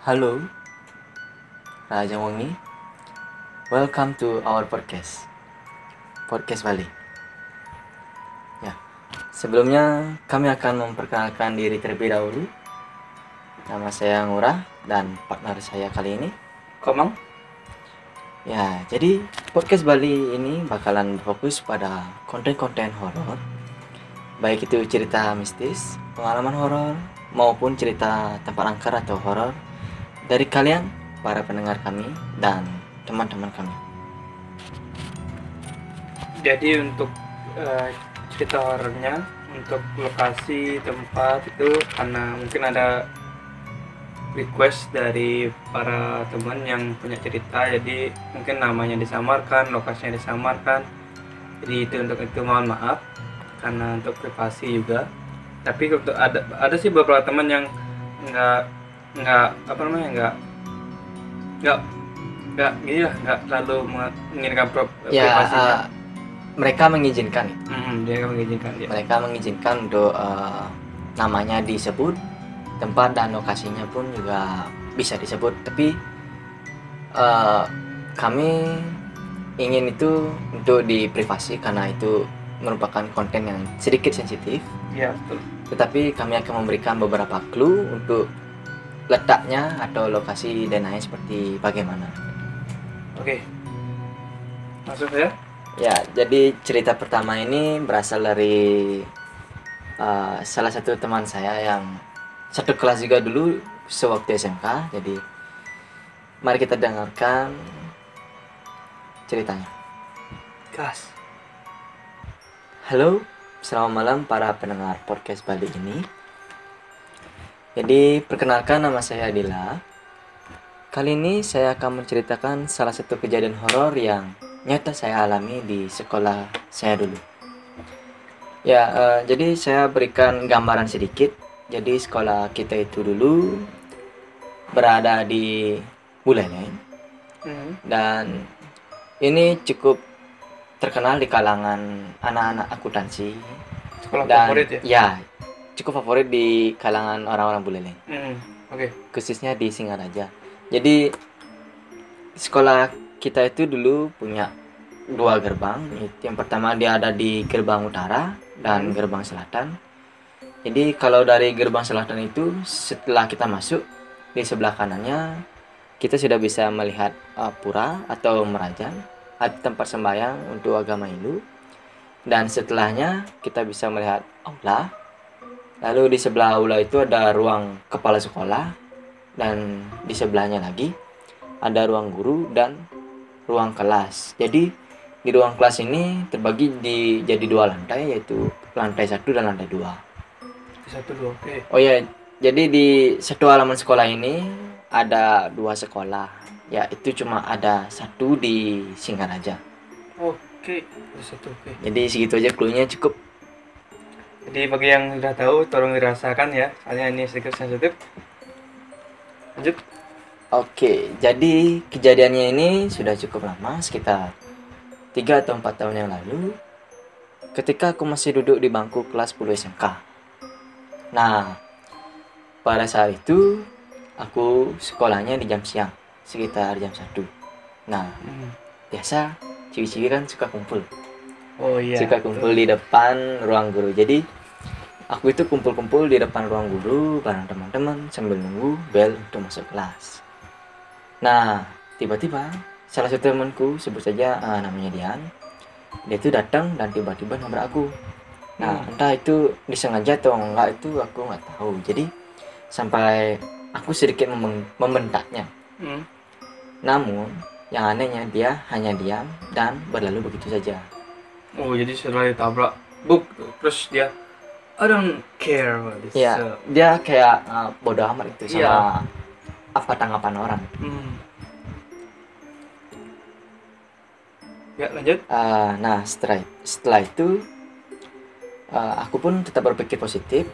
Halo, Raja Wangi. Welcome to our podcast, podcast Bali. Ya, sebelumnya kami akan memperkenalkan diri terlebih dahulu. Nama saya Ngurah dan partner saya kali ini Komang? Ya, jadi podcast Bali ini bakalan fokus pada konten-konten horor. Baik itu cerita mistis, pengalaman horor, maupun cerita tempat angker atau horor dari kalian, para pendengar kami, dan teman-teman kami. Jadi untuk eh, cerita horornya, untuk lokasi, tempat itu karena mungkin ada request dari para teman yang punya cerita jadi mungkin namanya disamarkan lokasinya disamarkan jadi itu untuk itu mohon maaf karena untuk privasi juga tapi untuk ada ada sih beberapa teman yang nggak nggak apa namanya nggak nggak nggak gini lah nggak terlalu menginginkan pro- Ya, privasinya eh, mereka mengizinkan, Hmm, dia nggak mengizinkan dia mereka mengizinkan untuk eh, namanya disebut, tempat dan lokasinya pun juga bisa disebut. Tapi eh, kami ingin itu untuk di privasi karena itu merupakan konten yang sedikit sensitif. ya betul Tetapi kami akan memberikan beberapa clue untuk letaknya atau lokasi dan lain seperti bagaimana. oke langsung saya Ya, jadi cerita pertama ini berasal dari uh, salah satu teman saya yang satu kelas juga dulu sewaktu SMK. Jadi mari kita dengarkan ceritanya. gas Halo, selamat malam para pendengar podcast Bali ini. Jadi, perkenalkan nama saya Adila. Kali ini saya akan menceritakan salah satu kejadian horor yang nyata saya alami di sekolah saya dulu. Ya, eh, jadi saya berikan gambaran sedikit. Jadi sekolah kita itu dulu berada di Buleleng Hmm, dan ini cukup terkenal di kalangan anak-anak akuntansi sekolah dan favorit ya cukup favorit di kalangan orang-orang Buleleng Hmm, oke. Khususnya di Singaraja. Jadi sekolah kita itu dulu punya dua gerbang. Yang pertama dia ada di gerbang utara dan gerbang selatan. Jadi kalau dari gerbang selatan itu setelah kita masuk di sebelah kanannya kita sudah bisa melihat uh, pura atau merajan atau tempat sembahyang untuk agama Hindu. Dan setelahnya kita bisa melihat aula lalu di sebelah aula itu ada ruang kepala sekolah dan di sebelahnya lagi ada ruang guru dan ruang kelas jadi di ruang kelas ini terbagi di jadi dua lantai yaitu lantai satu dan lantai dua satu dua oke Oh ya, jadi di satu halaman sekolah ini ada dua sekolah. Ya, itu cuma ada satu di Singaraja. oke satu oke Jadi segitu aja clue-nya cukup. Jadi bagi yang sudah tahu tolong dirasakan ya soalnya ini sedikit sensitif lanjut Oke, jadi kejadiannya ini sudah cukup lama, sekitar 3 atau 4 tahun yang lalu. Ketika aku masih duduk di bangku kelas 10 SMK. Nah, pada saat itu aku sekolahnya di jam siang, sekitar jam 1. Nah, Hmm. biasa ciwi-ciwi kan suka kumpul oh iya suka kumpul di depan ruang guru jadi aku itu kumpul-kumpul di depan ruang guru bareng teman-teman sambil nunggu bel untuk masuk kelas nah tiba-tiba salah satu temanku sebut saja eh, namanya Dian dia itu datang dan tiba-tiba nabrak aku nah Hmm. entah itu disengaja atau enggak itu aku nggak tahu jadi sampai aku sedikit memeng- membentaknya Hmm. namun yang anehnya dia hanya diam dan berlalu begitu saja. Oh jadi setelah ditabrak buk terus dia I don't care about this Iya, So, dia kayak uh, bodoh amat itu sama Iya. apa tanggapan orang. hmm. ya lanjut Uh, nah setelah setelah itu uh, aku pun tetap berpikir positif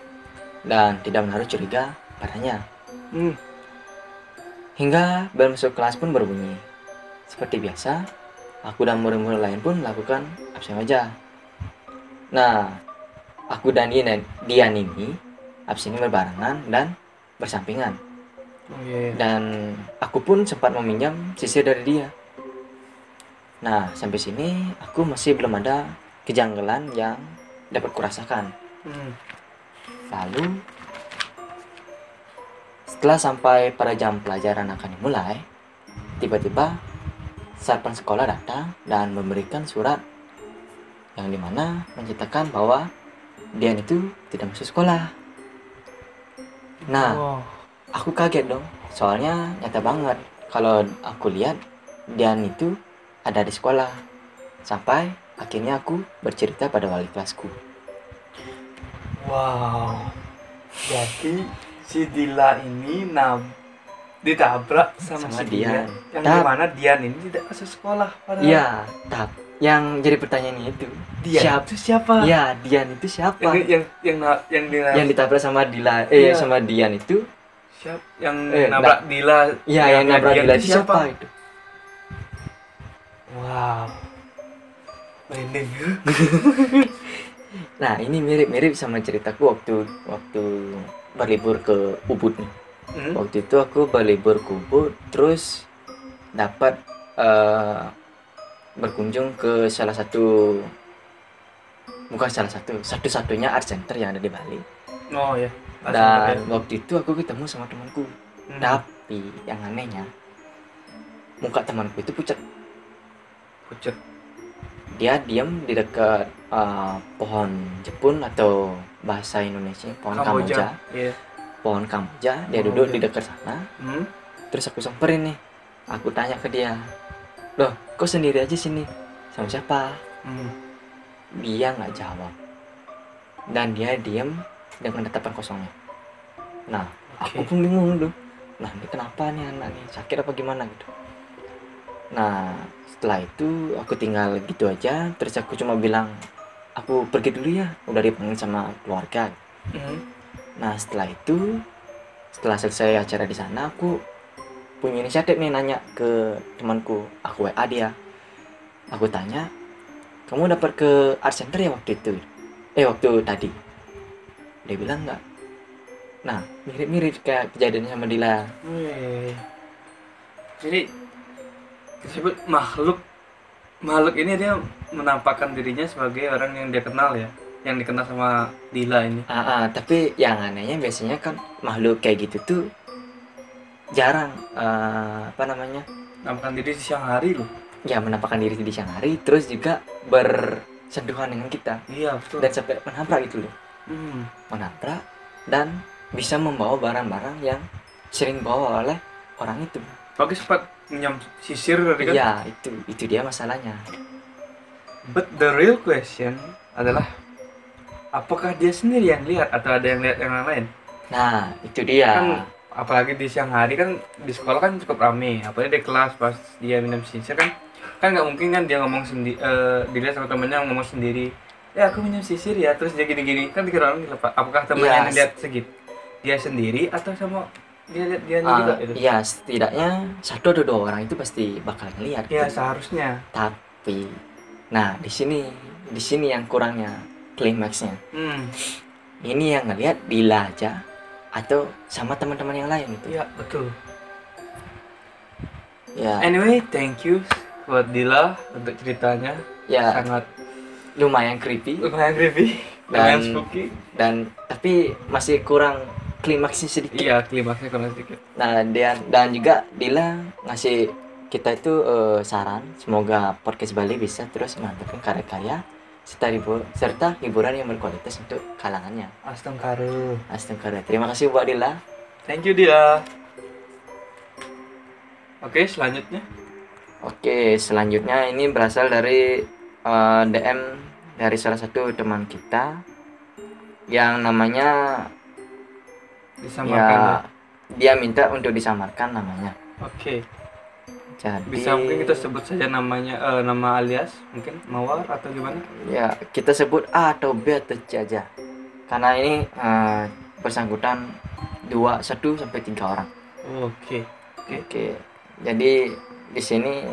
dan tidak menaruh curiga padanya. hmm. Hingga bel masuk kelas pun berbunyi. Seperti biasa, aku dan murid-murid lain pun melakukan absen wajah. Nah, aku dan Dian, Dian ini absen ini berbarengan dan bersampingan. Oh iya. iya. dan aku pun sempat meminjam sisir dari dia. Nah, sampai sini aku masih belum ada kejanggalan yang dapat kurasakan. Hmm. Lalu setelah sampai pada jam pelajaran akan dimulai, tiba-tiba satpam sekolah datang dan memberikan surat yang di mana menceritakan bahwa Dian itu tidak masuk sekolah. Nah, Wow. aku kaget dong, soalnya nyata banget kalau aku lihat Dian itu ada di sekolah. Sampai akhirnya aku bercerita pada wali kelasku. Wow. Jadi si Dila ini nab ditabrak sama, Sama si Dian. Dian. Yang Tab- di mana Dian ini tidak masuk sekolah padahal. Iya, tap. Yang jadi pertanyaannya itu, Dian siapa? itu siapa? Iya, Dian itu siapa? Yang yang yang na- yang, Dila, Yang ditabrak sama Dila, eh Iya. sama Dian itu? siap yang Eh, nabrak Dila. Iya, yang nabrak Dian Dila itu siapa itu? Wow. Merinding. Nah, ini mirip-mirip sama ceritaku waktu waktu berlibur ke Ubud nih. Hmm? Waktu itu aku ke Ubud, terus dapat eh, berkunjung ke salah satu bukan salah satu, satu-satunya art center yang ada di Bali. Oh ya. Dan waktu itu aku ketemu sama temanku. Hmm. Tapi yang anehnya muka temanku itu pucat. Pucet. Dia diam di dekat eh, pohon jepun atau bahasa Indonesia pohon kamboja. Iya. Pohon kamboja. Dia Oh, duduk iya. di dekat sana. Hmm? Terus aku samperin nih. Aku tanya ke dia, loh, kok sendiri aja sini? Sama siapa? Hmm. Dia nggak jawab. Dan dia diam dengan tatapan kosongnya. Nah, aku Oke. pun bingung tuh. Nah, ini kenapa nih anak nih? Sakit apa gimana gitu? Nah, setelah itu aku tinggal gitu aja. Terus aku cuma bilang, aku pergi dulu ya. Udah dipanggil sama keluarga. Hmm. Nah, setelah itu, setelah selesai acara di sana, aku punya inisiatif nih nanya ke temanku. Aku WA dia. Aku tanya, kamu dapat ke art center ya waktu itu? Eh, waktu tadi. Dia bilang enggak. Nah, mirip-mirip kayak kejadiannya sama Dila. Jadi disebut makhluk makhluk ini dia menampakkan dirinya sebagai orang yang dia kenal ya, yang dikenal sama Dila ini. Ah, ah, tapi yang anehnya biasanya kan makhluk kayak gitu tuh jarang eh, apa namanya? Menampakkan diri di siang hari loh. Ya menampakkan diri di siang hari, terus juga bersentuhan dengan kita Iya betul. dan sampai menabrak gitu loh. Hmm. menabrak dan bisa membawa barang-barang yang sering bawa oleh orang itu. Bagus sempat minjam sisir tadi kan. Iya, itu itu dia masalahnya. But the real question adalah apakah dia sendiri yang lihat atau ada yang lihat yang lain? Nah, itu dia. Kan apalagi di siang hari kan di sekolah kan cukup rame apalagi di kelas pas dia minum sisir kan kan nggak mungkin kan dia ngomong sendiri dilihat sama temennya ngomong sendiri ya aku minum sisir ya terus dia gini-gini kan dikira orang Pak. apakah temennya Iya. yang lihat segitu dia sendiri atau sama dia lihat dia Ah, juga itu Iya, setidaknya satu atau dua orang itu pasti bakal ngelihat. ya gitu. seharusnya Tapi, nah di sini di sini yang kurangnya klimaksnya. hmm. Ini yang ngelihat Dila aja atau sama teman-teman yang lain gitu. ya betul. Ya, anyway thank you buat Dila untuk ceritanya. Ya. Sangat lumayan creepy. lumayan creepy lumayan Dan- spooky. dan tapi masih kurang klimaksnya sedikit. iya klimaksnya kurang sedikit. Nah, dan dan juga Dila ngasih kita itu eh, saran semoga podcast Bali bisa terus menghadirkan karya-karya serta hibur serta hiburan yang berkualitas untuk kalangannya. Astagfirullah Astagfirullah. Terima kasih buat Dila. Thank you dia. Oke, selanjutnya. Oke, selanjutnya ini berasal dari eh, DM dari salah satu teman kita yang namanya Disamarkan ya. ya dia minta untuk disamarkan namanya. Oke. Jadi Bisa mungkin kita sebut saja namanya eh, nama alias mungkin Mawar atau gimana? ya kita sebut A atau B atau C aja karena ini eh, bersangkutan dua satu sampai tiga orang Oke. Oke. oke jadi di sini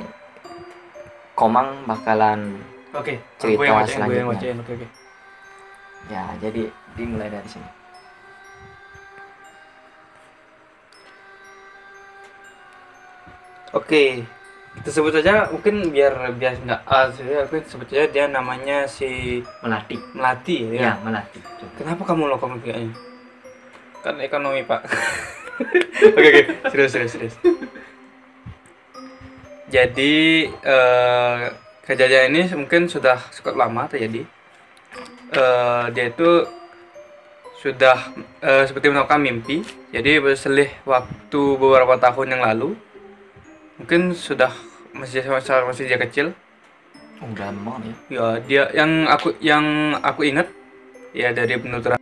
Komang bakalan Oke. Cerita yang yang selanjutnya. bacain. Oke, oke. ya jadi dimulai dari sini Oke, kita sebut saja mungkin biar biar nggak saja, aku sebut saja dia namanya si Melati. Melati ya. Ya, Melati. Kenapa kamu lakukan kayaknya? Kan ekonomi pak. oke oke, serius serius serius. Jadi eh, kejadian ini mungkin sudah cukup lama terjadi. Eh, dia itu sudah eh, seperti melakukan mimpi. Jadi berselih waktu beberapa tahun yang lalu, mungkin sudah masih masih, masih dia kecil. Oh, udah lama ya. Ya dia yang aku yang aku ingat ya dari penuturan.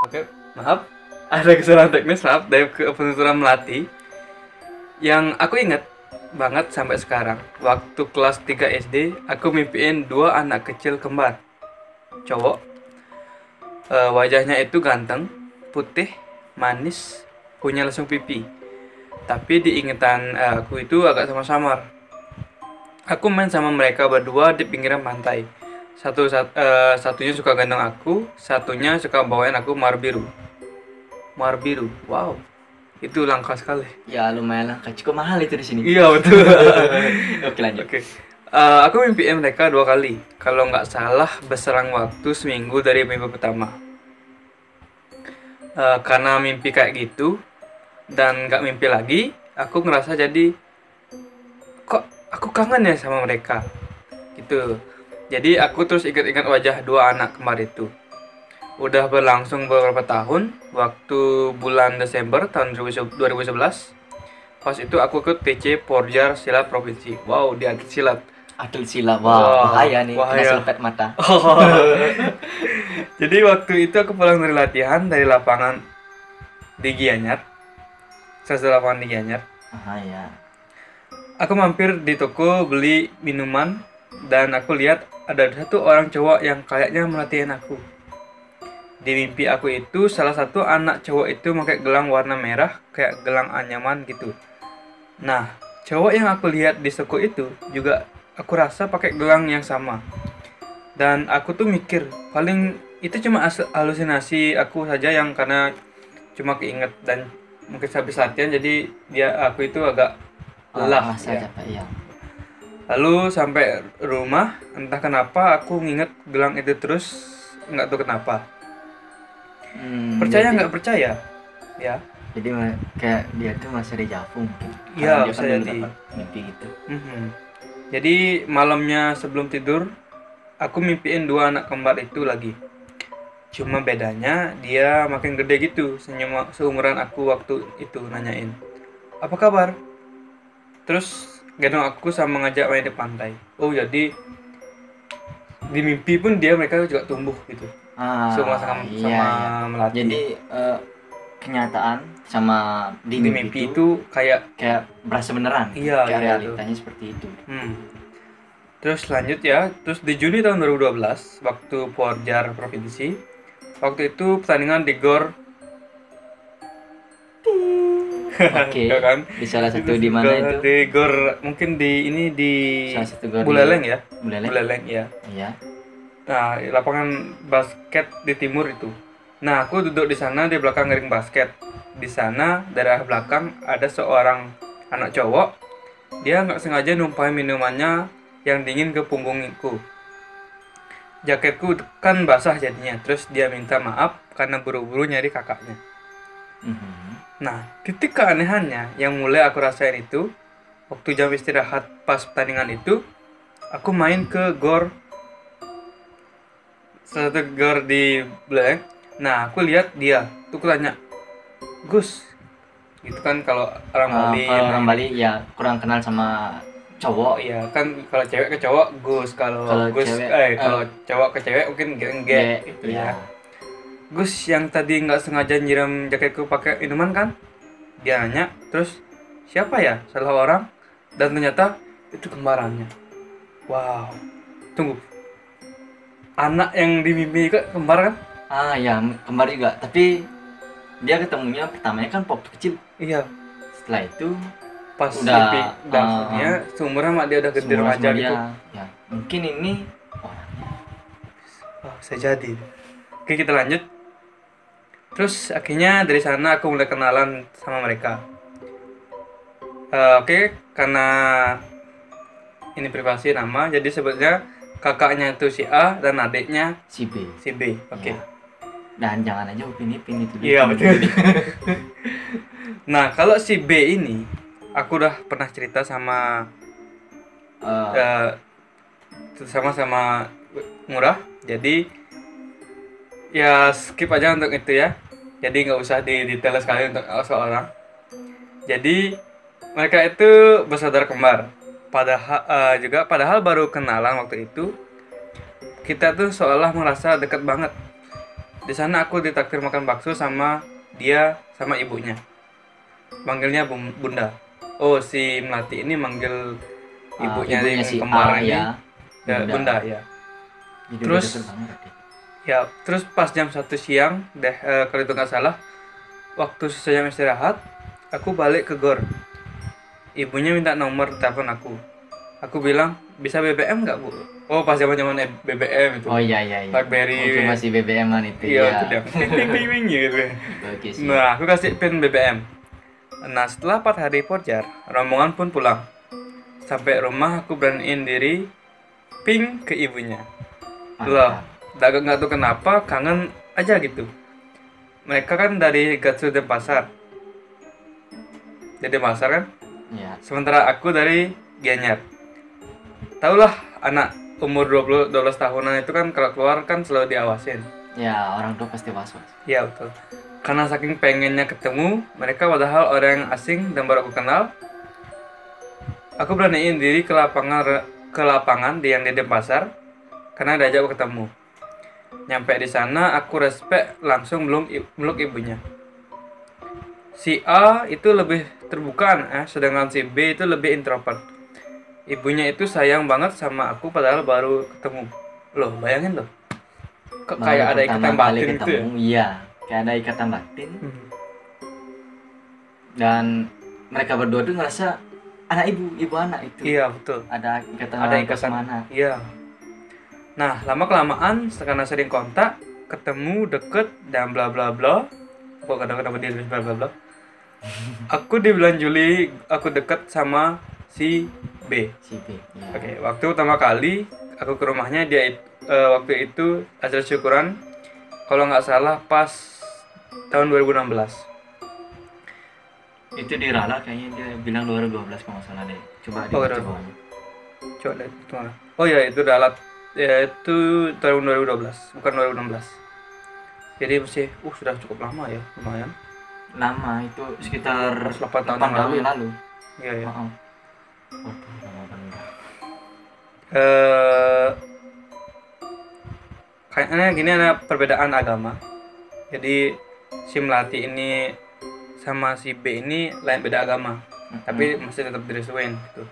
Oke, maaf. Ada kesalahan teknis, maaf dari penuturan melati. Yang aku ingat banget sampai sekarang. Waktu kelas 3 SD, aku mimpiin dua anak kecil kembar. Cowok. Eh, wajahnya itu ganteng, putih, manis, punya lesung pipi. Tapi di ingatan eh, aku itu agak sama-samar. Aku main sama mereka berdua di pinggiran pantai. Satu sat- eh, satunya suka gendong aku, satunya suka bawain aku mawar biru. Mawar biru, wow, itu langka sekali. Ya lumayan lah, cukup mahal itu di sini. Iya betul. Oke lanjut. Oke, Eh, aku mimpiin mereka dua kali. Kalau nggak salah berserang waktu seminggu dari mimpi pertama. Eh, karena mimpi kayak gitu dan nggak mimpi lagi, aku ngerasa jadi kok aku kangen ya sama mereka. Gitu. Jadi aku terus ingat-ingat wajah dua anak kembar itu. Udah berlangsung beberapa tahun, waktu bulan Desember tahun 2011, pas itu aku ke TC Porjar Silat Provinsi. Wow, di atlet silat. Atlet silat. Wah, Wah, bahaya nih. bahaya. Kena mata. Jadi waktu itu aku pulang dari latihan dari lapangan di Gianyar. Salah satu lapangan di Gianyar. Ah ya. Aku mampir di toko beli minuman dan aku lihat ada satu orang cowok yang kayaknya melatihan aku. Di mimpi aku itu salah satu anak cowok itu pakai gelang warna merah kayak gelang anyaman gitu. Nah, cowok yang aku lihat di toko itu juga aku rasa pakai gelang yang sama. Dan aku tuh mikir paling itu cuma as- halusinasi aku saja yang karena cuma keinget dan mungkin habis latihan jadi dia aku itu agak lelah Ah, ya. Pak. Iya. Lalu sampai rumah, entah kenapa aku nginget gelang itu terus nggak tahu kenapa. Hmm, Percaya jadi- nggak percaya? Ya. Jadi kayak dia tuh masih ada javu mungkin. Iya, bisa jadi. mimpi gitu. Mhm. Jadi malamnya sebelum tidur, aku mimpiin dua anak kembar itu lagi. Cuma bedanya dia makin gede gitu, senyum seumuran aku waktu itu nanyain, apa kabar? Terus gendong aku sama ngajak main di pantai. Oh jadi di mimpi pun dia mereka juga tumbuh gitu. Ah, sama sama, iya, sama iya. melati. Jadi eh, kenyataan sama di, di mimpi itu kayak kayak berasa beneran. Iya, kayak iya, realitanya seperti itu. hmm. Terus lanjut ya, terus di Juni tahun 2012 waktu Porjar provinsi, waktu itu pertandingan di Gor Oke. ya kan? Di salah satu di mana itu? Di Gor mungkin di ini di Salah satu gor Buleleng ya, Buleleng. Buleleng ya. Iya. Nah, lapangan basket di timur itu. Nah, aku duduk di sana di belakang ring basket. Di sana daerah belakang ada seorang anak cowok. Dia nggak sengaja numpahin minumannya yang dingin ke punggungku. Jaketku kan basah jadinya. Terus dia minta maaf karena buru-buru nyari kakaknya. Mhm. Nah, titik keanehannya yang mulai aku rasain itu waktu jam istirahat pas pertandingan itu, aku main ke gor satu gor di Black. Nah, aku lihat dia, tuh aku tanya, Gus, gitu kan kalau orang Bali, kalau orang Bali ya kurang kenal sama cowok. iya kan kalau cewek ke cowok Gus, kalau Gus, cewek, eh eh, kalau cowok ke cewek mungkin geng Ge- gitu iya. ya. Gus yang tadi nggak sengaja nyiram jaketku pakai minuman kan? Dia nanya, terus siapa ya salah orang? Dan ternyata itu kembarannya. Wow, tunggu. Anak yang di mimpi itu kembar kan? Ah ya kembar juga. Tapi dia ketemunya pertamanya kan waktu kecil. Iya. Setelah itu Pas Udah, mimpi dapurnya, ah, seumuran mak dia udah gede remaja gitu. Ya mungkin ini orangnya. Oh, bisa jadi. Oke, kita lanjut. terus akhirnya dari sana aku mulai kenalan sama mereka Eh, oke karena ini privasi nama jadi sebetulnya kakaknya itu si A dan adiknya si B si B oke Ya. dan jangan aja upin ipin itu Iya betul. nah kalau si B ini, aku udah pernah cerita sama Eh, eh, sama sama murah. Jadi ya skip aja untuk itu ya. Jadi nggak usah di detail sekali untuk seorang. Jadi mereka itu bersaudara kembar. Padahal eh, juga padahal baru kenalan waktu itu. Kita tuh seolah merasa dekat banget. Di sana aku ditakdir makan bakso sama dia sama ibunya. Manggilnya Bum- Bunda. Oh, si Melati ini manggil ah, ibunya, yang si kembar ini ya ya, Bunda ya. Jadi Terus-. Ya, terus pas jam satu siang, deh eh, kalau itu nggak salah, waktu saya istirahat, aku balik ke gor. Ibunya minta nomor telepon aku. Aku bilang bisa BBM nggak bu? Oh pas zaman zaman BBM itu. oh iya iya iya Blackberry. Waktu masih BBM-an itu Iya, ya itu dia. Ping ping ping gitu. oke sih Nah, aku kasih pin BBM. Nah, setelah 4 hari forjar, rombongan pun pulang. Sampai rumah aku beraniin diri ping ke ibunya. Loh, Mantap. nggak tahu kenapa kangen aja gitu. Mereka kan dari Gatsu dan Pasar. Jadi Pasar kan. ya Sementara aku dari Gianyar. Tahulah anak umur 20 12 tahunan itu kan kalau keluar kan selalu diawasin. ya orang tua pasti was was Iya betul. Karena saking pengennya ketemu mereka padahal orang asing dan baru aku kenal. Aku beraniin diri ke lapangan ke lapangan di yang di Denpasar karena diajak aku ketemu. Nyampe di sana aku respect langsung belum meluk ibunya. Si A itu lebih terbuka eh, sedangkan si B itu lebih introvert. Ibunya itu sayang banget sama aku padahal baru ketemu. Loh, bayangin loh. Kok kayak ada ikatan batin gitu ya? iya kayak ada ikatan batin Hmm. dan mereka berdua tuh ngerasa anak ibu ibu anak itu Iya betul. ada ikatan Ada ikatan. sama anak Iya. Nah lama kelamaan karena sering kontak, ketemu, deket dan bla bla bla. Kok kadang-kadang dia bla bla bla. Aku di bulan Juli aku deket sama si B. si B ya. Oke, waktu pertama kali aku ke rumahnya dia eh, waktu itu acara syukuran kalau nggak salah pas tahun 2016. itu di Rala kayaknya dia bilang 2012 kalau salah deh coba Oh, dibaca bawahnya Coba lihat itu mana. Oh ya itu dalat ya, itu tahun 2012 bukan 2016. Jadi masih uh sudah cukup lama ya lumayan. lama itu sekitar 8 tahun 8 yang tahun lalu. yang lalu Iya ya. Waduh, lama banget. eh kayaknya gini ada perbedaan agama. Jadi si Melati ini sama si B ini lain beda agama, Mm-mm. tapi masih tetap direstuin gitu.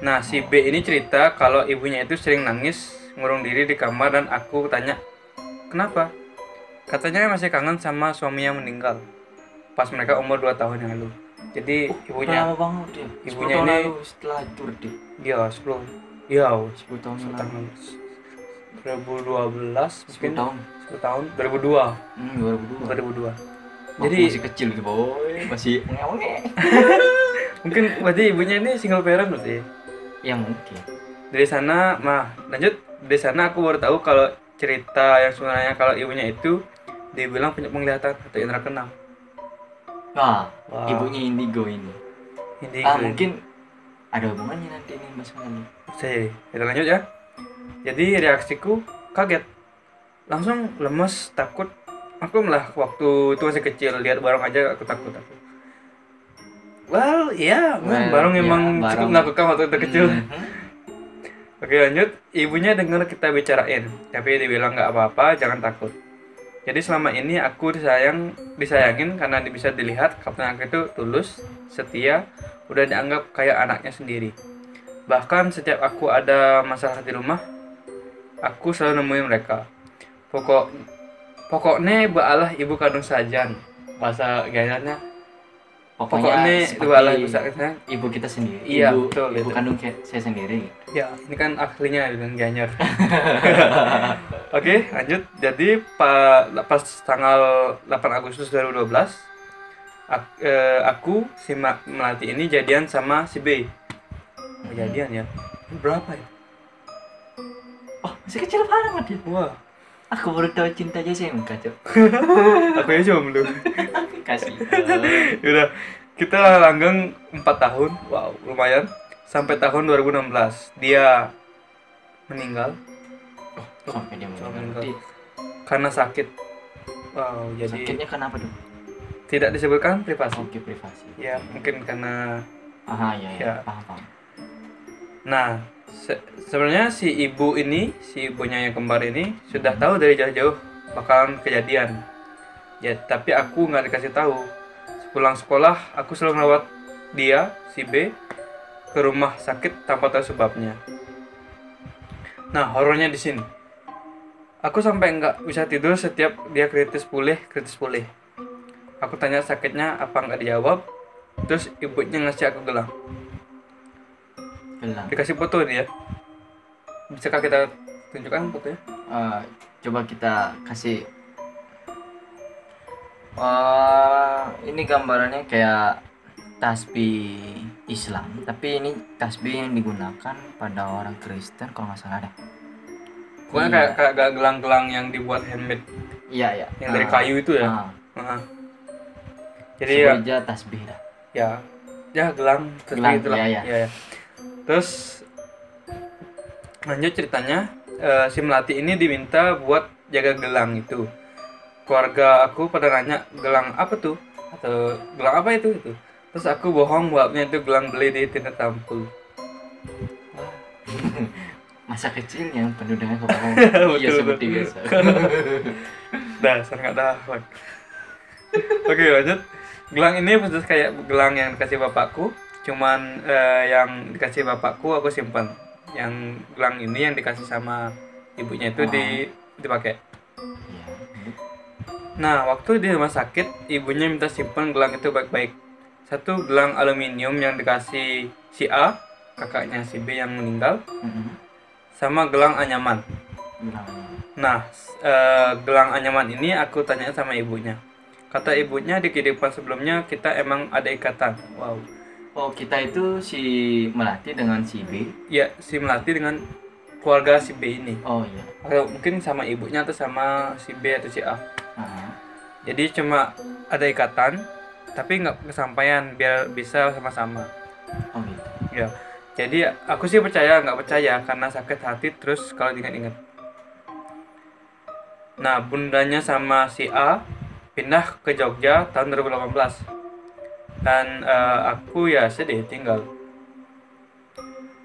Nah, si B ini cerita kalau ibunya itu sering nangis, ngurung diri di kamar dan aku tanya, "Kenapa?" Katanya masih kangen sama suami yang meninggal pas mereka umur 2 tahun yang lalu. Jadi ibunya lama banget dia ibunya 10 tahun ini- lalu setelah itu deh dia 10 ya 10 tahun yang 10 lalu tahun 2012 mungkin 10 tahun 10 tahun? 2002 hmm 2002 2002 Jadi Jadi masih kecil gitu boy, masih mungkin berarti ibunya ini single parent berarti? Ya mungkin. dari sana mah lanjut. Dari sana aku baru tahu kalau cerita yang sebenarnya kalau ibunya itu dibilang punya penglihatan atau indera keenam. Wah, Wah. ibunya indigo ini. ini Ah mungkin ada hubungannya nanti nih Mas Mali. Oke, kita lanjut ya. Jadi reaksiku kaget, langsung lemes, takut. Aku malah waktu itu masih kecil lihat barang aja aku takut aku. Well, iya, Well, barang ya, emang cukup menakutkan waktu itu kecil. Mhm. Oke lanjut, ibunya dengar kita bicarain, tapi dibilang nggak apa-apa, jangan takut. Jadi selama ini aku disayang, disayangin karena bisa dilihat kapten aku itu tulus, setia, udah dianggap kayak anaknya sendiri. Bahkan setiap aku ada masalah di rumah, aku selalu nemuin mereka. Pokok pokoknya baalah ibu kandung sajan. Bahasa gayanya pokoknya seperti baalah ibu kita sendiri. Iya, ibu, betul, Ibu itu. kandung saya sendiri. Ya, ini kan aslinya dengan Gianyar. Oke, lanjut. Jadi pa- pas tanggal 8 Agustus 2012, ak- eh, aku si Melati ini jadian sama si B. Oh, jadian ya. Berapa ya? Oh, masih kecil banget ya. Wah, Aku baru tahu cinta aja sih enggak, Cok. aku ya jomblo. Kasih. Udah, kita langgeng 4 tahun. Wow, lumayan. Sampai tahun 2016 dia meninggal Sampai dia meninggal. meninggal. karena sakit. Wow, jadi Sakitnya kenapa dong? tidak disebutkan privasi. Oke, privasi. Ya, mungkin karena Aha, ya, ya. Ya. Paham, paham. Nah, se- sebenarnya si ibu ini, si ibunya yang kembar ini sudah tahu dari jauh-jauh bakalan kejadian. Ya, tapi aku nggak dikasih tahu. Pulang sekolah, aku selalu merawat dia, si B, ke rumah sakit tanpa tahu sebabnya. Nah, horornya di sini. Aku sampai nggak bisa tidur setiap dia kritis pulih, kritis pulih. Aku tanya sakitnya apa nggak dijawab. Terus ibunya ngasih aku gelang Dikasih foto ini ya bisakah kita tunjukkan fotonya Eh, coba kita kasih Eh, ini gambarannya kayak tasbih Islam, tapi ini tasbih yang digunakan pada orang Kristen kalau nggak salah deh. pokoknya Iya. kayak kayak gelang-gelang yang dibuat handmade Iya, iya. yang dari Ah, kayu itu ya ah. Heeh. jadi ya, Sebut aja tasbih dah. ya ya gelang Gelang, itulah iya, iya. Ya, ya. Terus lanjut ceritanya eh, si melati ini diminta buat jaga gelang itu. Keluarga aku pada nanya gelang apa tuh? Atau gelang apa itu? Itu terus aku bohong buatnya itu gelang beli di Tinder Tampul Masa kecil yang penuh dengan kebohongan. iya seperti biasa. dasar nggak dapat oke lanjut. Gelang ini persis kayak gelang yang dikasih bapakku cuman eh, yang dikasih bapakku aku simpan yang gelang ini yang dikasih sama ibunya itu di dipakai Iya. nah waktu di rumah sakit ibunya minta simpan gelang itu baik-baik satu gelang aluminium yang dikasih si A kakaknya si B yang meninggal Mm-mm. sama gelang anyaman. Nah, eh, gelang anyaman ini aku tanya sama ibunya. Kata ibunya di kehidupan sebelumnya kita emang ada ikatan. Wow. Oh, kita itu si Melati dengan si B. Ya, si Melati dengan keluarga si B ini. Oh iya. Atau mungkin sama ibunya atau sama si B atau si A. Ah. Jadi cuma ada ikatan, tapi nggak kesampaian biar bisa sama-sama. Oh gitu. Ya. Jadi aku sih percaya nggak percaya karena sakit hati terus kalau diingat-ingat. Nah, bundanya sama si A pindah ke Jogja tahun 2018. Dan eh, aku ya sedih tinggal.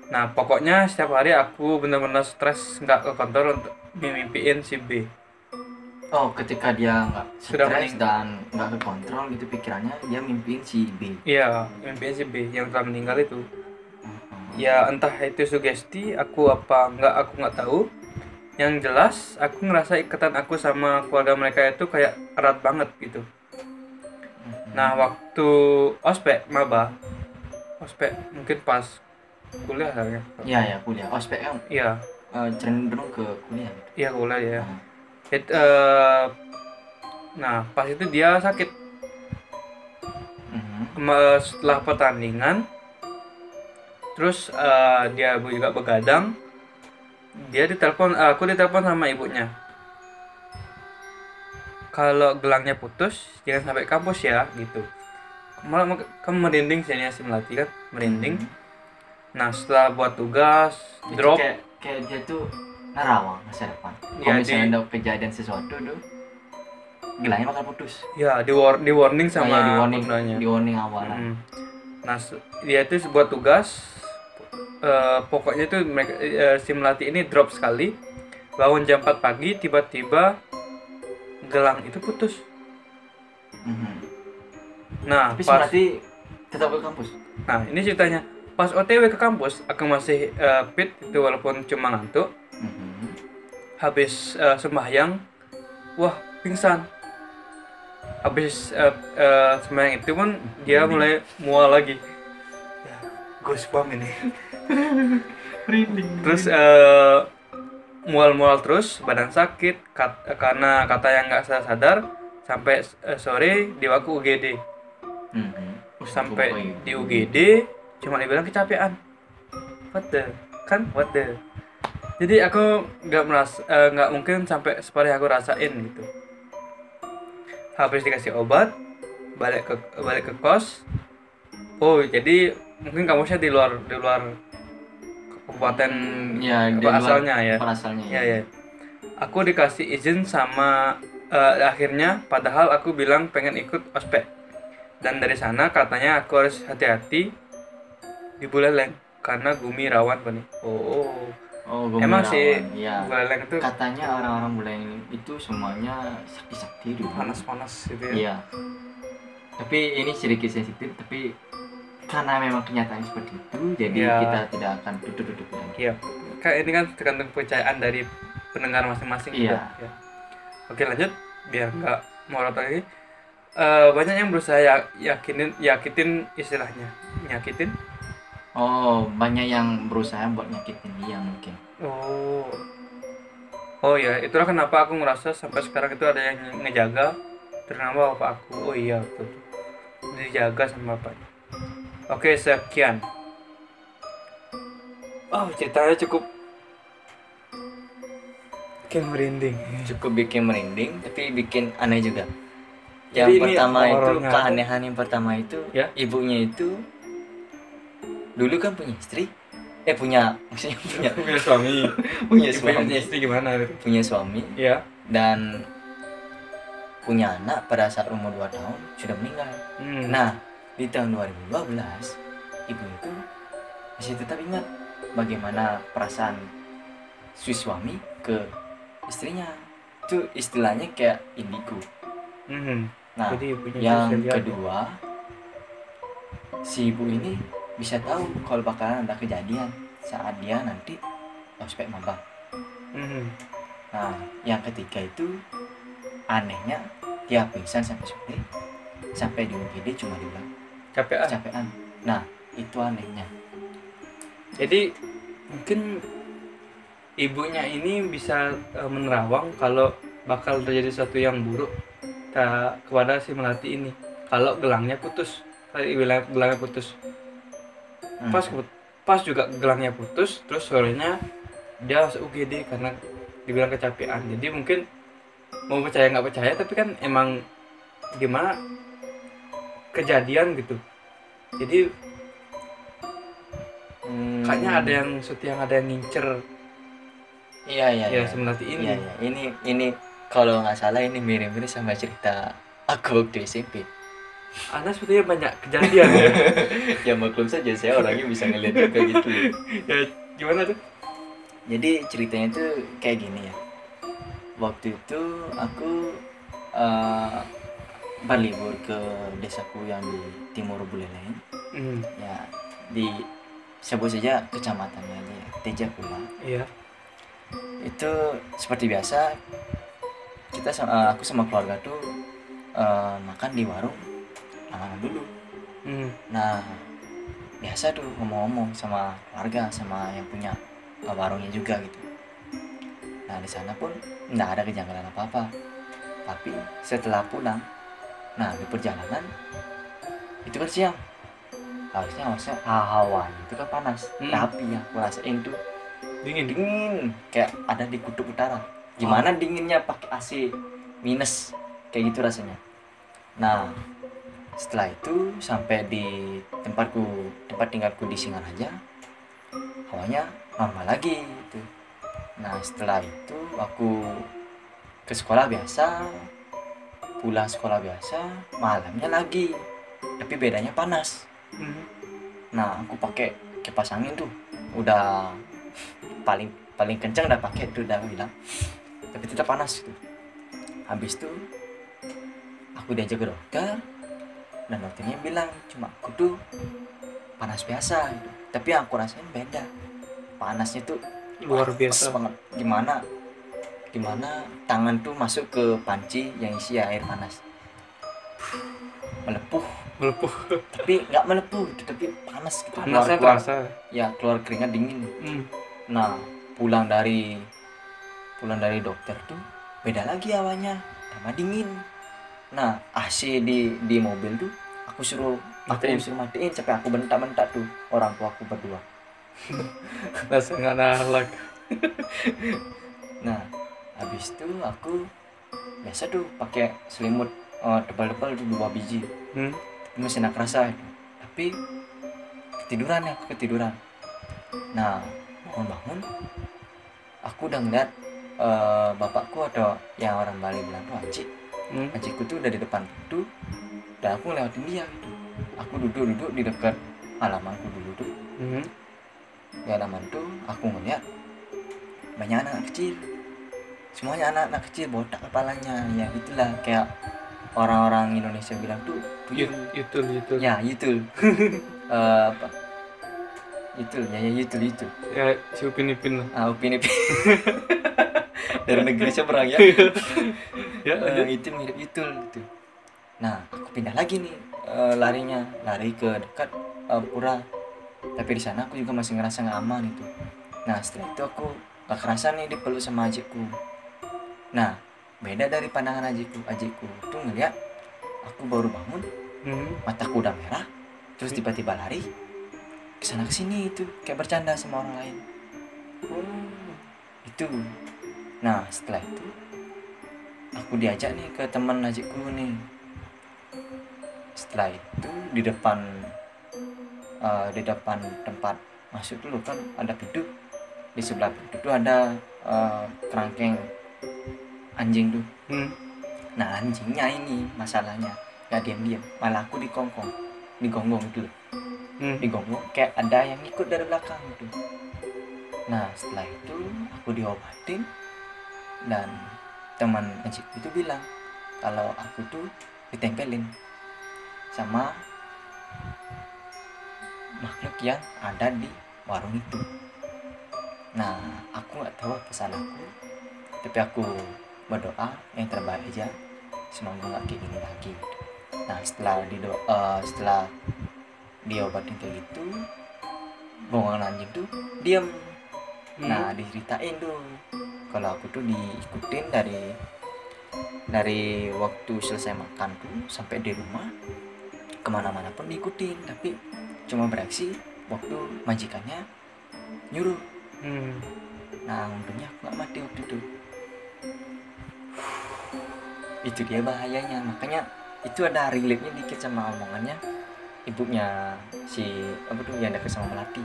Nah, pokoknya setiap hari aku benar-benar stres nggak ke kantor untuk mimpiin si B. Oh, ketika dia nggak Sudah stres dan nggak ke kontrol gitu pikirannya, dia mimpiin si B. Iya, mimpiin si B yang telah meninggal itu. Mhm. ya entah itu sugesti aku apa nggak aku nggak tahu yang jelas aku ngerasa ikatan aku sama keluarga mereka itu kayak erat banget gitu. Nah waktu ospek maba ospek mungkin pas kuliah kayaknya Iya ya kuliah. Ospek kan iya eh, cenderung ke kuliah gitu. iya kuliah ya Hmm. It- eh, nah pas itu dia sakit. Kema- setelah pertandingan terus eh, dia juga begadang dia ditelepon aku ditelepon sama ibunya kalau gelangnya putus jangan sampai kampus ya gitu malah kamu merinding sih si melati kan merinding Mhm. nah setelah buat tugas Jadi drop kayak, kayak dia tuh nerawang masa depan. Iya, Kalau misalnya di- ada kejadian sesuatu tuh, gelangnya bakal putus. ya di, war- di warning sama Sama di warning, bundanya. di warning awalan. Mm. Nah, dia itu sebuah tugas. eh, pokoknya itu mereka eh, si ini drop sekali. Bangun jam 4 pagi, tiba-tiba gelang itu putus. Mhm. Nah, Tapi pas, berarti tetap ke kampus. nah ini ceritanya. Pas OTW ke kampus, aku masih eh, fit itu walaupun cuma ngantuk. Mhm. Habis eh, sembahyang, wah pingsan. Habis eh, eh, sembahyang itu pun dia mulai mual lagi. Ya, goosebump ini. Terus eh mual-mual terus badan sakit kat- karena kata yang nggak sadar sadar sampai eh, sore di waktu UGD Mhm. sampai di UGD cuma dibilang kecapean. What the kan? What the. Jadi aku nggak merasa eh, nggak mungkin sampai seperti yang aku rasain gitu. Habis dikasih obat balik ke balik ke kos. Oh jadi mungkin kampusnya di luar di luar kabupaten ya apa di luar asalnya ya? asalnya ya. ya aku dikasih izin sama eh, akhirnya padahal aku bilang pengen ikut ospek. Dan dari sana katanya aku harus hati-hati di Buleleng karena Gumi rawan Pak nih. oh. Oh gue Emang sih, ya Buleleng itu katanya orang-orang Buleleng itu semuanya sakti-sakti dulu panas-panas gitu ya. Iya. Tapi ini sedikit sensitif, tapi karena memang kenyataannya seperti itu, jadi Iya. kita tidak akan duduk-duduk lagi. iya kayak ini kan tergantung kepercayaan dari pendengar masing-masing Iya. ya. oke lanjut biar nggak morot lagi Eh, banyak yang berusaha ya- yakinin yakitin istilahnya nyakitin Oh, banyak yang berusaha buat nyakitin dia mungkin. Oh. Oh ya, itulah kenapa aku ngerasa sampai sekarang itu ada yang ngejaga terutama bapak aku. Oh iya, betul. Dijaga sama bapaknya. Oke, sekian. Oh, ceritanya cukup bikin merinding. Cukup bikin merinding, tapi bikin aneh juga. Jadi Yang ini pertama itu keanehan yang pertama itu Ya. ibunya itu dulu kan punya istri, eh punya maksudnya punya punya suami. punya Suami suami, istri gimana punya suami Ya. dan punya anak pada saat umur 2 tahun sudah meninggal. Hmm. Nah, di tahun 2012, ibu itu masih tetap ingat bagaimana perasaan si suami ke istrinya. Itu istilahnya kayak indigo. Mhm. Nah, Jadi yang kedua, si ibu ini bisa tahu kalau bakalan ada kejadian saat dia nanti ospek maba. Mhm. Nah, yang ketiga itu anehnya dia pingsan sampai sore sampai di UGD cuma dibilang Capek ah. kecapean. Nah, itu anehnya. Jadi mungkin ibunya ini bisa eh, menerawang kalau bakal terjadi sesuatu yang buruk ke- kepada si melati ini. Kalau gelangnya putus, tadi bilang gelangnya putus. Hmm. Pas pas juga gelangnya putus, terus sorenya dia masuk UGD karena dibilang kecapean. Jadi mungkin mau percaya nggak percaya, tapi kan emang gimana kejadian gitu. Jadi Hmm. kayaknya ada yang yang ada yang ngincer Iya iya. ya iya. melati ini. Iya, iya. Ini ini kalau nggak salah ini mirip-mirip sama cerita aku waktu SMP. Anda sepertinya banyak kejadian ya. ya maklum saja saya orangnya bisa ngeliat kayak gitu. ya gimana tuh? Jadi ceritanya itu kayak gini ya. Waktu itu aku eh, berlibur ke desaku yang di timur Buleleng. Hmm, Ya di sebut saja kecamatannya aja ya, Tejakula. iya. itu seperti biasa kita sama eh, aku sama keluarga tuh eh, makan di warung lama dulu Hmm, nah biasa tuh ngomong-ngomong sama keluarga sama yang punya eh, warungnya juga gitu nah di sana pun nggak ada kejanggalan apa apa tapi setelah pulang nah di perjalanan itu kan siang. Harusnya harusnya hawan itu kan panas. Hmm. tapi yang aku rasain tuh dingin. dingin. Kayak ada di kutub utara. Gimana dinginnya pakai AC minus? Kayak gitu rasanya. Nah setelah itu sampai di tempatku tempat tinggalku di Singaraja hawanya normal lagi gitu. Nah setelah itu aku ke sekolah biasa pulang sekolah biasa malamnya lagi tapi bedanya panas Hmm, Nah, aku pakai kipas angin tuh. Udah paling paling kencang udah pakai tuh udah bilang. Tapi tetap panas gitu. Habis itu aku diajak ke dokter dan dokternya bilang cuma aku tuh panas biasa gitu. Tapi yang aku rasain beda. Panasnya tuh luar biasa. banget. Gimana gimana tangan tuh masuk ke panci yang isi air panas. Melepuh Melepuh. tapi nggak melepuh gitu, tapi panas gitu Panasnya keluar, terasa. ya keluar keringat dingin Hmm, nah pulang dari pulang dari dokter tuh beda lagi awalnya tambah dingin nah AC di di mobil tuh aku suruh aku Matiin. suruh matiin sampai aku bentak-bentak tuh orang tua aku berdua nggak nalak. nah habis itu aku biasa tuh pakai selimut eh, tebal-tebal tuh dua biji. Hmm. tapi masih nak rasa itu tapi ketiduran ya aku ketiduran. Nah bangun-bangun aku udah ngeliat eh, bapakku atau yang orang Bali bilang tuh Aji Hmm. Ajiku tuh udah di depan pintu dan aku ngelewatin dia gitu. Aku duduk-duduk di dekat halamanku dulu tuh. Hmm. di halaman tuh aku ngeliat banyak anak kecil semuanya anak-anak kecil botak kepalanya. Ya itulah kayak orang-orang Indonesia bilang tuh tuyul Itu itu. ya itu Eh, apa? Itu ya ya itu itu Ya si Upin Ipin lah. ah upin ipin. Dari negeri seberang ya? Ya. Lanjut. itu mirip itu gitu. Nah aku pindah lagi nih eh, larinya. Lari ke dekat eh, pura. Tapi di sana aku juga masih ngerasa nggak aman itu nah setelah itu aku gak kerasa nih dipeluk sama ajikku nah beda dari pandangan ajikku ajikku tuh ngeliat aku baru bangun Hmm. mataku udah merah terus tiba-tiba lari ke sana ke sini itu kayak bercanda sama orang lain. Oh. itu. Nah setelah itu aku diajak nih ke teman najikku nih. Setelah itu di depan eh, di depan tempat masuk dulu kan ada pintu. Di sebelah pintu tuh ada eh, kerangkeng anjing tuh. Hmm. nah anjingnya ini masalahnya. Nggak diam-diam. Malah aku dikongkong digonggong loh. Hmm. digonggong kayak ada yang ikut dari belakang gitu. Nah setelah itu aku diobatin dan teman anjing itu bilang kalau aku tuh ditempelin sama makhluk yang ada di warung itu. Nah aku nggak tahu apa salahku tapi aku berdoa yang terbaik aja. Semoga nggak kayak gini lagi. Nah setelah di setelah diobatin kayak gitu gongongan anjing tuh diam Hmm. nah diceritain tuh. Kalau aku tuh diikutin dari dari waktu selesai makan tuh sampai di rumah ke mana-mana pun diikutin. Tapi cuma bereaksi waktu majikannya nyuruh. Hmm. nah untungnya aku nggak mati waktu itu itu dia bahayanya makanya itu ada relate-nya dikit sama omongannya ibunya si apa tuh yang dekat sama melati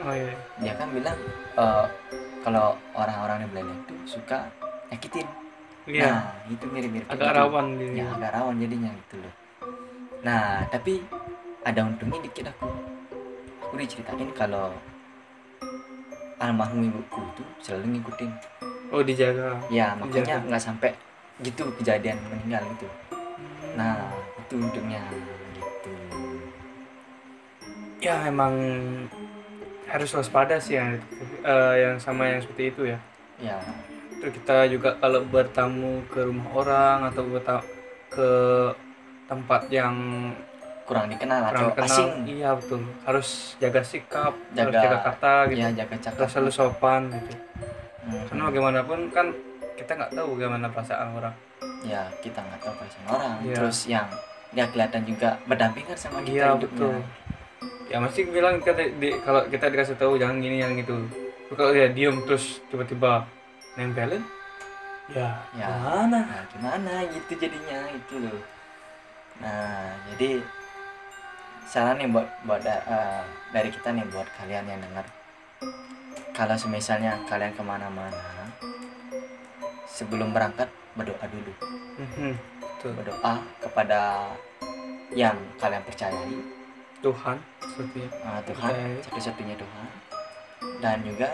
Oh iya. dia kan bilang eh, kalau orang-orang di Belanda itu suka nyakitin Iya. nah itu mirip-mirip Agak gitu. rawan dia. ya agak rawan jadinya gitu loh nah tapi ada untungnya dikit aku aku diceritain kalau almarhum ibuku itu selalu ngikutin Oh dijaga. ya makanya nggak sampai gitu kejadian meninggal gitu nah itu untungnya gitu ya emang harus waspada sih yang eh, yang sama yang seperti itu ya. ya Terus kita juga kalau bertamu ke rumah orang atau ke tempat yang kurang dikenal kurang atau kenal, asing iya betul. Harus jaga sikap, harus Jaga- jaga kata gitu. ya jaga cakap Harus selalu sopan gitu. Hmm. Karena bagaimanapun kan kita nggak tahu bagaimana perasaan orang. ya kita nggak tahu perasaan orang Iya. terus yang nggak kelihatan juga berdampingan sama kita hidupnya betul. Ya masih bilang kita di, kalau kita dikasih tahu jangan gini yang. Tapi Kalau dia diem terus tiba-tiba nempelin, ya, Ya. gimana? nah gimana gitu jadinya itu loh nah jadi saran nih buat buat eh, dari kita nih buat kalian yang dengar kalau semisalnya kalian ke mana-mana sebelum berangkat berdoa dulu Mhm, Betul. berdoa kepada yang kalian percayai Tuhan seperti uh, Tuhan satu-satunya Tuhan dan juga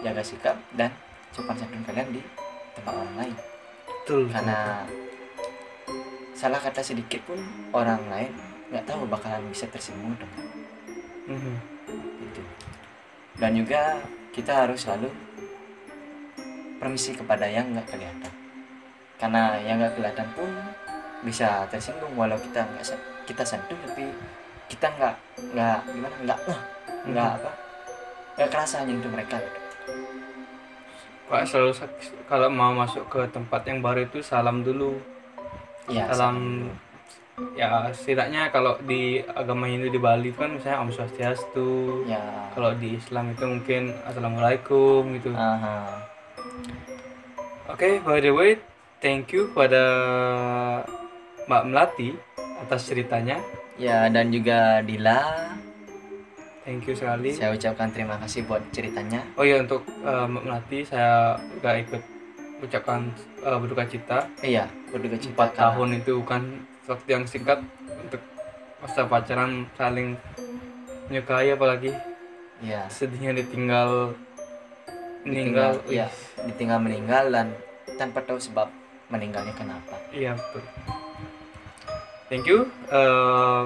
jaga sikap dan sopan santun kalian di tempat orang lain betul. karena salah kata sedikit pun orang lain nggak tahu bakalan bisa tersinggung atau enggak Mhm. gitu dan juga kita harus selalu permisi kepada yang nggak kelihatan. Karena yang nggak kelihatan pun bisa tersinggung walau kita nggak kita sentuh tapi kita nggak nggak gimana nggak ngeh, nggak apa nggak kerasa nyentuh mereka. Gitu. Pak selalu kalau mau masuk ke tempat yang baru itu salam dulu. Ya salam ya setidaknya kalau di agama Hindu di Bali itu kan misalnya Om Swastiastu. Ya. Kalau di Islam itu mungkin Assalamualaikum gitu. Aha. Oke, by the way, thank you pada Mbak Melati atas ceritanya. ya dan juga Dila Thank you sekali. saya ucapkan terima kasih buat ceritanya Oh iya untuk eh, Mbak Melati saya juga ikut ucapkan eh, berduka cita. iya berduka cita Empat karena- tahun itu bukan waktu yang singkat untuk masa pacaran saling menyukai apalagi ya sedihnya ditinggal meninggal. ditinggal ya ditinggal meninggal dan tanpa tahu sebab meninggalnya kenapa Iya betul. Thank you. Eh,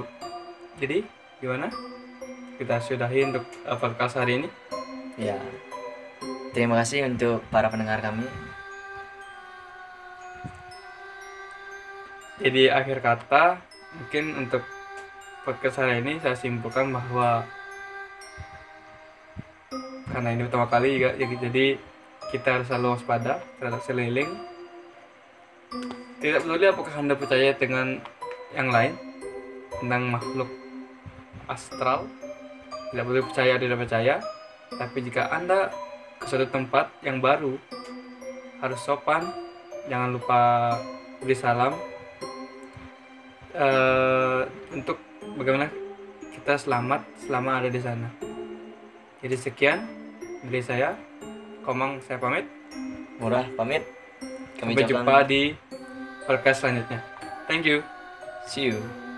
jadi gimana? Kita sudahi untuk eh, podcast hari ini. ya terima kasih untuk para pendengar kami Jadi akhir kata mungkin untuk podcast hari ini saya simpulkan bahwa karena ini pertama kali ya, ya- jadi kita harus selalu waspada terhadap seliling. Tidak peduli apakah anda percaya dengan yang lain tentang makhluk astral, tidak perlu percaya tidak percaya. Tapi jika anda ke suatu tempat yang baru harus sopan, jangan lupa beri salam eh untuk bagaimana kita selamat selama ada di sana. Jadi sekian dari saya, Komang saya pamit. murah pamit kami Sampai jumpa di podcast selanjutnya. Thank you. see you